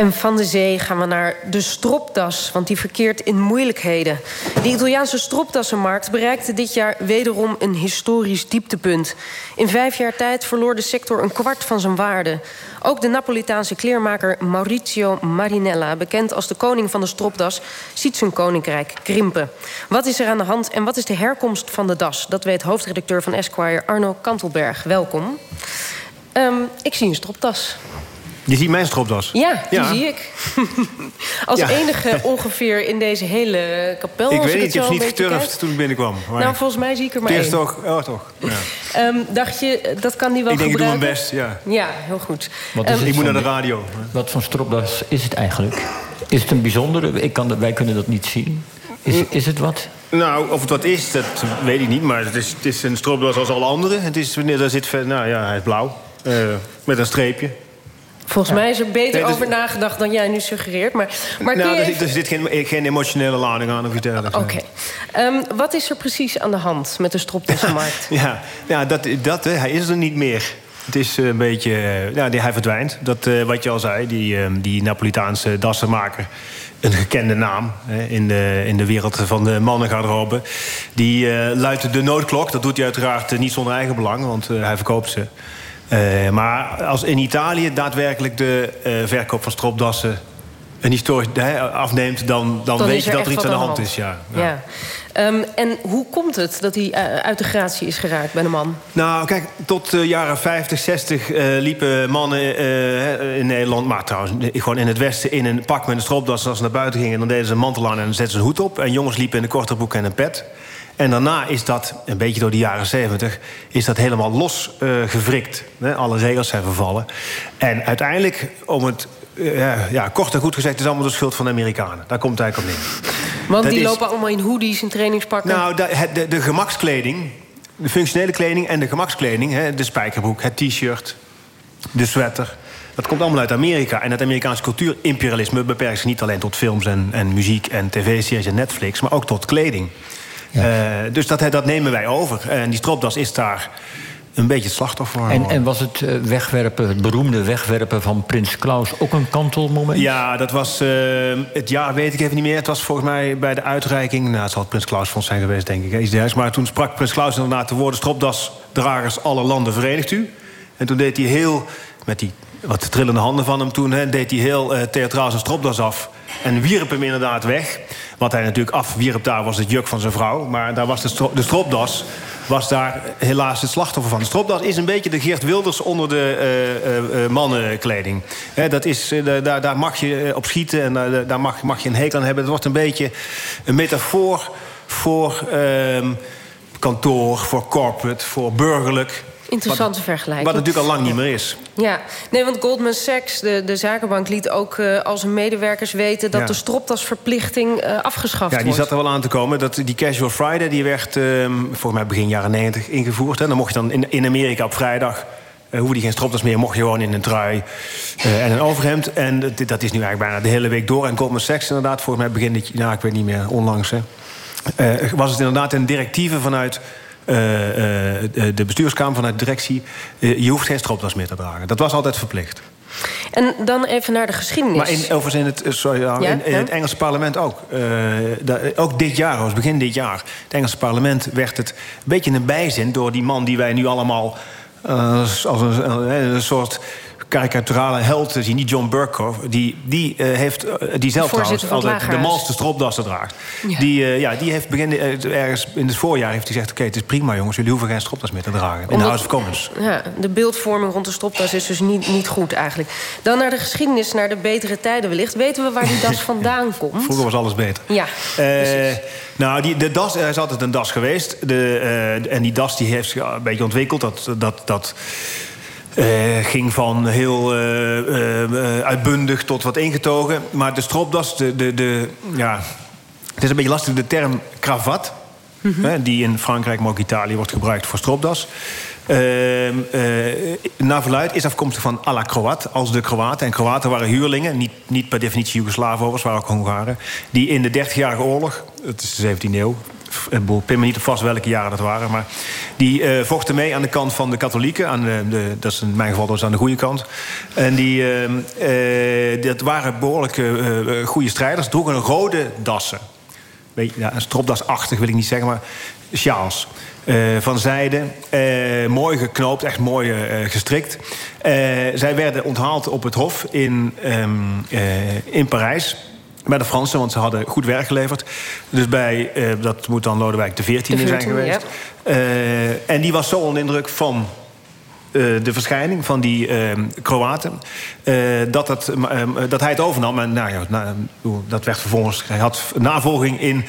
En van de zee gaan we naar de stropdas, want die verkeert in moeilijkheden. De Italiaanse stropdassenmarkt bereikte dit jaar wederom een historisch dieptepunt. In vijf jaar tijd verloor de sector een kwart van zijn waarde. Ook de Napolitaanse kleermaker Maurizio Marinella, bekend als de koning van de stropdas, ziet zijn koninkrijk krimpen. Wat is er aan de hand en wat is de herkomst van de das? Dat weet hoofdredacteur van Esquire Arno Kantelberg. Welkom. Um, ik zie een stropdas. Je ziet mijn stropdas? Ja, die zie ik. Als enige ongeveer in deze hele kapel. Ik weet niet, ik heb ze niet geturfd toen ik binnenkwam. Maar nou, volgens mij zie ik er maar één. toch? Oh, toch. Ja. Um, dacht je, dat kan die wel ik denk, gebruiken? Ik doe mijn best, ja. Ja, heel goed. Um, ik moet naar de radio. Wat voor stropdas is het eigenlijk? Is het een bijzondere? Ik kan, wij kunnen dat niet zien. Is, hm. is het wat? Nou, of het wat is, dat weet ik niet. Maar het is, het is een stropdas als alle andere. Het is, daar zit, nou ja, hij is blauw. Uh, met een streepje. Volgens mij is er beter over nagedacht dan jij nu suggereert. Maar, maar nou, er, er, zit geen, geen, emotionele lading aan of iets dergelijks. Oké. Um, wat is er precies aan de hand met de stropdassenmarkt? ja, ja dat, dat, hij is er niet meer. Het is een beetje... Ja, hij verdwijnt. Dat, uh, wat je al zei, die, uh, die Napolitaanse dassenmaker een gekende naam hè, in, de, in de wereld van de mannengarderobe. Die uh, luidt de noodklok. Dat doet hij uiteraard niet zonder eigen belang, want hij verkoopt ze. Uh, maar als in Italië daadwerkelijk de uh, verkoop van stropdassen een historisch afneemt, dan, dan, weet je dat er iets aan de hand, is. Ja. ja. ja. Um, en hoe komt het dat hij uh, uit de gratie is geraakt bij de man? Nou, kijk, tot de jaren 50, 60 liepen mannen in Nederland... maar trouwens, gewoon in het westen in een pak met een stropdas... als ze naar buiten gingen, dan deden ze een mantel aan en zetten ze een hoed op. En jongens liepen in een korte broek en een pet. En daarna is dat, een beetje door de jaren zeventig... is dat helemaal losgevrikt. Uh, Alle regels zijn vervallen. En uiteindelijk, om het uh, ja, kort en goed gezegd... is allemaal de schuld van de Amerikanen. Daar komt het eigenlijk op neer. Want dat die lopen allemaal in hoodies en trainingspakken? Nou, de, de, de gemakskleding... de functionele kleding en de gemakskleding... Hè, de spijkerbroek, het t-shirt, de sweater... Dat komt allemaal uit Amerika. En het Amerikaanse cultuurimperialisme beperkt zich niet alleen tot films en, en muziek en tv-series en Netflix, maar ook tot kleding. Ja. Uh, dus dat, dat nemen wij over. En die stropdas is daar een beetje het slachtoffer. En, en was het eh, wegwerpen, het beroemde wegwerpen van Prins Klaus ook een kantelmoment? Ja, dat was uh, het jaar, weet ik even niet meer. Het was volgens mij bij de uitreiking. Nou, het zal het Prins Klausfonds zijn geweest, denk ik. Iets dergelijks. Maar toen sprak Prins Klaus inderdaad de woorden: stropdasdragers, alle landen verenigt u. En toen deed hij heel, met die wat trillende handen van hem toen, hè, deed hij heel uh, theatraal zijn stropdas af. En wierp hem inderdaad weg. Wat hij natuurlijk afwierp daar was het juk van zijn vrouw. Maar daar was de, stro de stropdas was daar helaas het slachtoffer van. De stropdas is een beetje de Geert Wilders onder de uh, uh, mannenkleding. He, dat is, daar, daar mag je op schieten en daar mag, mag je een hekel aan hebben. Het wordt een beetje een metafoor voor ehm, kantoor, voor corporate, voor burgerlijk. Interessante wat, vergelijking. Wat natuurlijk al lang niet meer is. Ja, nee, want Goldman Sachs, de, de zakenbank, liet ook uh, al zijn medewerkers weten... dat ja. de stropdasverplichting uh, afgeschaft wordt. Ja, die zat er wel aan te komen. Dat, die Casual Friday die werd uh, volgens mij begin jaren 90 ingevoerd. Hè. Dan mocht je dan in, in Amerika op vrijdag... Uh, hoefde je geen stropdas meer, mocht je gewoon in een trui uh, en een overhemd. En dat, dat is nu eigenlijk bijna de hele week door. En Goldman Sachs inderdaad, volgens mij begin dit... Nou, ik weet niet meer, onlangs, hè. Uh, was het inderdaad een directieve vanuit de bestuurskamer, vanuit de directie... Uh, je hoeft geen stropdas meer te dragen. Dat was altijd verplicht. En dan even naar de geschiedenis. Maar in, overigens in het, sorry, ja, in, in ja? het Engelse parlement ook. Da, ook dit jaar, was begin dit jaar. Het Engelse parlement werd het een beetje een bijzin... door die man die wij nu allemaal als een, een soort karikaturale held te zien, die John Burkhoff... die, die, uh, heeft, uh, die zelf trouwens altijd de malste stropdassen draagt. Ja. Die, uh, ja, die heeft begin, ergens in het voorjaar heeft hij gezegd... oké, okay, het is prima jongens, jullie hoeven geen stropdas meer te dragen. In de House of Commons. Ja, de beeldvorming rond de stropdas is dus niet, niet goed eigenlijk. Dan naar de geschiedenis, naar de betere tijden wellicht. Weten we waar die das vandaan komt? Vroeger was alles beter. Ja, nou, die, de das, er is altijd een das geweest. De, en die das die heeft zich een beetje ontwikkeld. Dat... dat, dat uh, ging van heel uh, uh, uitbundig tot wat ingetogen. Maar de stropdas, de, de, de, ja, het is een beetje lastig, de term cravat... Mm -hmm. hè, die in Frankrijk, maar ook Italië wordt gebruikt voor stropdas... naar verluid is afkomstig van à la Croat, als de Kroaten. En Kroaten waren huurlingen, niet, niet per definitie Joegoslaven overigens, waren ook Hongaren... die in de 30-jarige oorlog, het is de 17e eeuw... pin me niet op vast welke jaren dat waren. Maar die uh, vochten mee aan de kant van de katholieken. Aan de, de, dat is in mijn geval dus aan de goede kant. En die, uh, dat waren behoorlijk goede strijders. Droegen rode dassen. Beetje, ja, een stropdasachtig wil ik niet zeggen, maar sjaals. van zijde. mooi geknoopt, echt mooi gestrikt. zij werden onthaald op het Hof in, um, in Parijs bij de Fransen, want ze hadden goed werk geleverd. Dus bij, uh, dat moet dan Lodewijk de XIV zijn geweest. Ja. Uh, en die was zo onder indruk van uh, de verschijning van die Kroaten... dat, het, dat hij het overnam. En nou ja, nou, dat werd vervolgens... Hij had navolging in,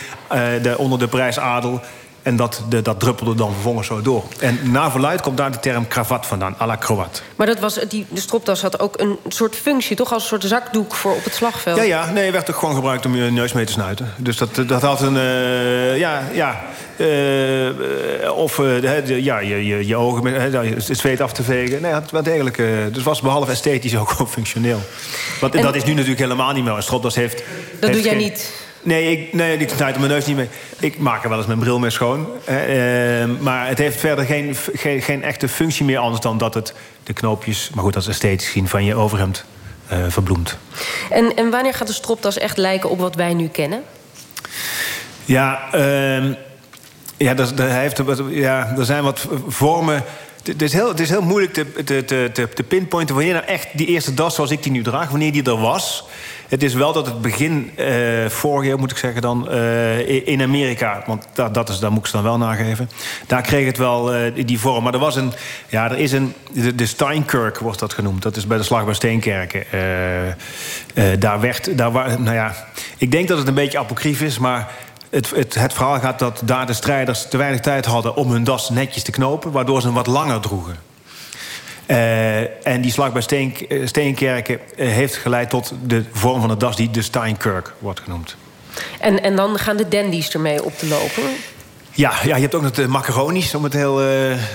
de, onder de prijsadel... En dat, de, dat druppelde dan vervolgens zo door. En na verluid komt daar de term kravat vandaan, à la Croat. Maar dat was, die, de stropdas had ook een soort functie, toch? Als een soort zakdoek voor op het slagveld? Ja, ja. Nee, werd ook gewoon gebruikt om je neus mee te snuiten. Dus dat, dat had een... Uh, ja, ja. Uh, of uh, ja, je, je, je ogen, met, het zweet af te vegen. Nee, het, eigenlijk, dus was behalve esthetisch ook, ook functioneel. Want en, dat is nu natuurlijk helemaal niet meer. Een stropdas heeft... Dat heeft doe jij geen, niet? Nee, ik, nee, ik snuit mijn neus niet mee. Ik maak er wel eens mijn bril mee schoon. Eh, maar het heeft verder geen, geen, geen, echte functie meer... anders dan dat het de knoopjes, maar goed, dat is esthetisch gezien... van je overhemd uh, verbloemt. En, en wanneer gaat de stropdas echt lijken op wat wij nu kennen? Ja, uh, ja, dat, dat heeft, ja, er zijn wat vormen... Het is heel, het is heel moeilijk te, te, te, te pinpointen wanneer nou echt die eerste das zoals ik die nu draag, wanneer die er was. Het is wel dat het begin uh, vorig jaar, moet ik zeggen dan, uh, in Amerika... want dat, dat is, daar moet ik ze dan wel nageven... daar kreeg het wel uh, die vorm. Maar er was een, ja, er is een, de, de Steinkirk wordt dat genoemd. Dat is bij de slag bij Steenkerken. daar werd, daar, nou ja, ik denk dat het een beetje apocrief is, maar... Het, het, het, verhaal gaat dat daar de strijders te weinig tijd hadden om hun das netjes te knopen, waardoor ze hem wat langer droegen. Uh, en die slag bij Steen, uh, Steenkerken uh, heeft geleid tot de vorm van de das die de Steinkirk wordt genoemd. En, en dan gaan de dandies ermee op te lopen? Ja, ja, je hebt ook nog de macaroni's, om het heel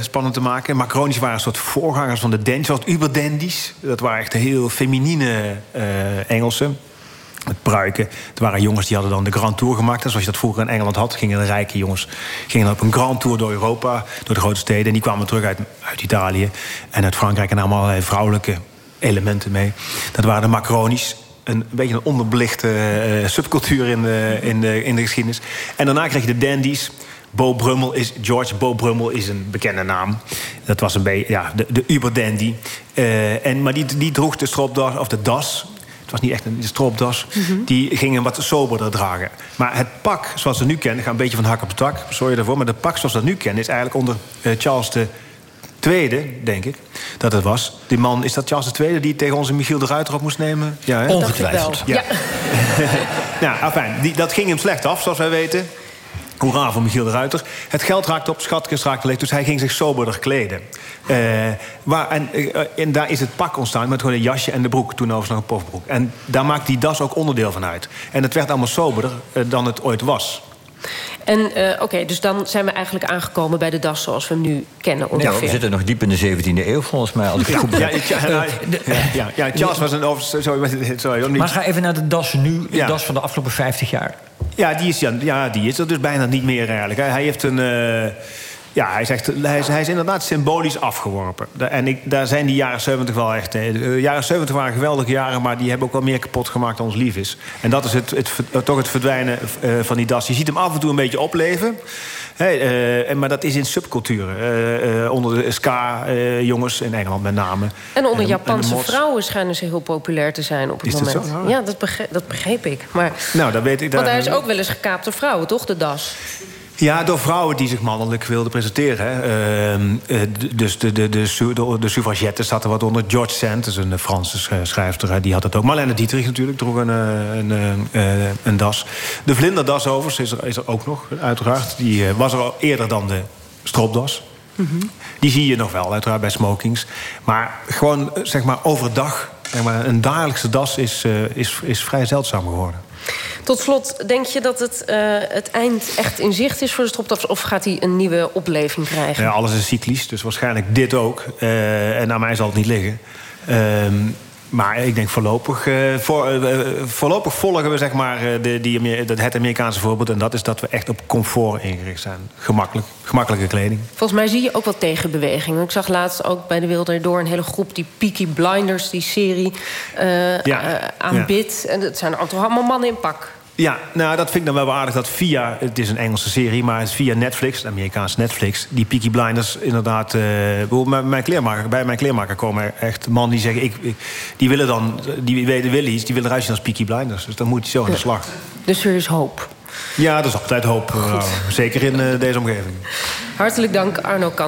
spannend te maken. Macaroni's waren een soort voorgangers van de dandies, zoals uberdandies. Dat waren echt heel feminine Engelsen met pruiken. Er waren jongens die hadden dan de Grand Tour gemaakt. Zoals je dat vroeger in Engeland had, gingen de rijke jongens gingen op een Grand Tour door Europa, door de grote steden. En die kwamen terug uit, uit Italië en uit Frankrijk en namen allerlei vrouwelijke elementen mee. Dat waren de macronies. Een, beetje een onderbelichte uh, subcultuur in de, in, de, in de geschiedenis. En daarna kreeg je de dandies. Bo Brummel is, George Bo Brummel is een bekende naam. Dat was een beetje ja, de, de uberdandy. Uh, en, maar die, die droeg de stropdas, of de das, het was niet echt een stropdas. Mm -hmm. Die gingen wat soberder dragen. Maar het pak zoals we nu kennen, gaat een beetje van hak op de tak. Sorry daarvoor. Maar het pak zoals we dat nu kennen, is eigenlijk onder uh, Charles de tweede, denk ik, dat het was. Die man, is dat Charles II die tegen onze Michiel de Ruiter op moest nemen? Ja, hè? Ongetwijfeld. Ja. ja. nou, afijn, die, dat ging hem slecht af, zoals wij weten. Hoera voor Michiel de Ruiter. Het geld raakte op, schatkist raakte leeg, dus hij ging zich soberder kleden. Uh, waar, en, uh, en, daar is het pak ontstaan met gewoon een jasje en de broek. Toen overigens nog een pofbroek. En daar maakt die das ook onderdeel van uit. En het werd allemaal soberder uh, dan het ooit was. En uh, oké, okay, dus dan zijn we eigenlijk aangekomen bij de das zoals we hem nu kennen. Ongeveer. Ja, we zitten nog diep in de 17e eeuw volgens mij. Als ik ja, goed ja, ja, ja, ja, Charles was een over. Sorry, sorry, maar ga even naar de das nu, de das van de afgelopen 50 jaar. Ja, die is, ja, die is er dus bijna niet meer eigenlijk. Hij heeft een. Uh, ja, hij, zegt, hij, is, hij is inderdaad symbolisch afgeworpen. En ik, daar zijn die jaren 70 wel echt... De jaren 70 waren geweldige jaren... maar die hebben ook wel meer kapot gemaakt dan ons lief is. En dat is het, het, het toch het verdwijnen uh, van die das. Je ziet hem af en toe een beetje opleven. Hey, uh, maar dat is in subculturen. Uh, uh, onder de ska-jongens in Engeland met name. En onder en, Japanse en vrouwen schijnen ze heel populair te zijn op het is moment. Dat zo? Ja, dat begreep, dat begreep ik. Maar, nou, dat weet ik. Want hij is ook wel eens gekaapt door vrouwen, toch, de das? Ja, door vrouwen die zich mannelijk wilden presenteren. Hè. Uh, dus de, de, de, de, de suffragetten zat er wat onder. George Sand, dus een Franse schrijfster, die had het ook. Marlene Dietrich natuurlijk, droeg een, een, een, een das. De vlinderdas overigens is er, is er ook nog, uiteraard. Die was er al eerder dan de stropdas. Mm -hmm. Die zie je nog wel, uiteraard bij smokings. Maar gewoon, zeg maar, overdag... Zeg maar, een dagelijkse das is, is, is vrij zeldzaam geworden. Tot slot, denk je dat het, uh, het eind echt in zicht is voor de stropdas... of gaat hij een nieuwe opleving krijgen? Ja, alles is cyclisch, dus waarschijnlijk dit ook. Uh, en naar mij zal het niet liggen. Uh, Maar ik denk voorlopig, uh, voor, uh, voorlopig volgen we zeg maar, de, die, het Amerikaanse voorbeeld. En dat is dat we echt op comfort ingericht zijn. Gemakkelijk, gemakkelijke kleding. Volgens mij zie je ook wel tegenbewegingen. Ik zag laatst ook bij de Wereld Door een hele groep die Peaky Blinders, die serie, uh, ja, aanbidt. Ja. En dat zijn toch allemaal mannen in pak. Ja, nou dat vind ik dan wel aardig dat via... het is een Engelse serie, maar het is via Netflix... de Amerikaanse Netflix, die Peaky Blinders inderdaad... Uh, mijn kleermaker, bij mijn kleermaker komen echt mannen die zeggen... Ik, die willen dan, die weten Willy's, die willen eruit zien als Peaky Blinders. Dus dan moet je zo aan de slag. Dus er is hoop. Ja, er is altijd hoop. Uh, zeker in uh, deze omgeving. Hartelijk dank, Arno Kan.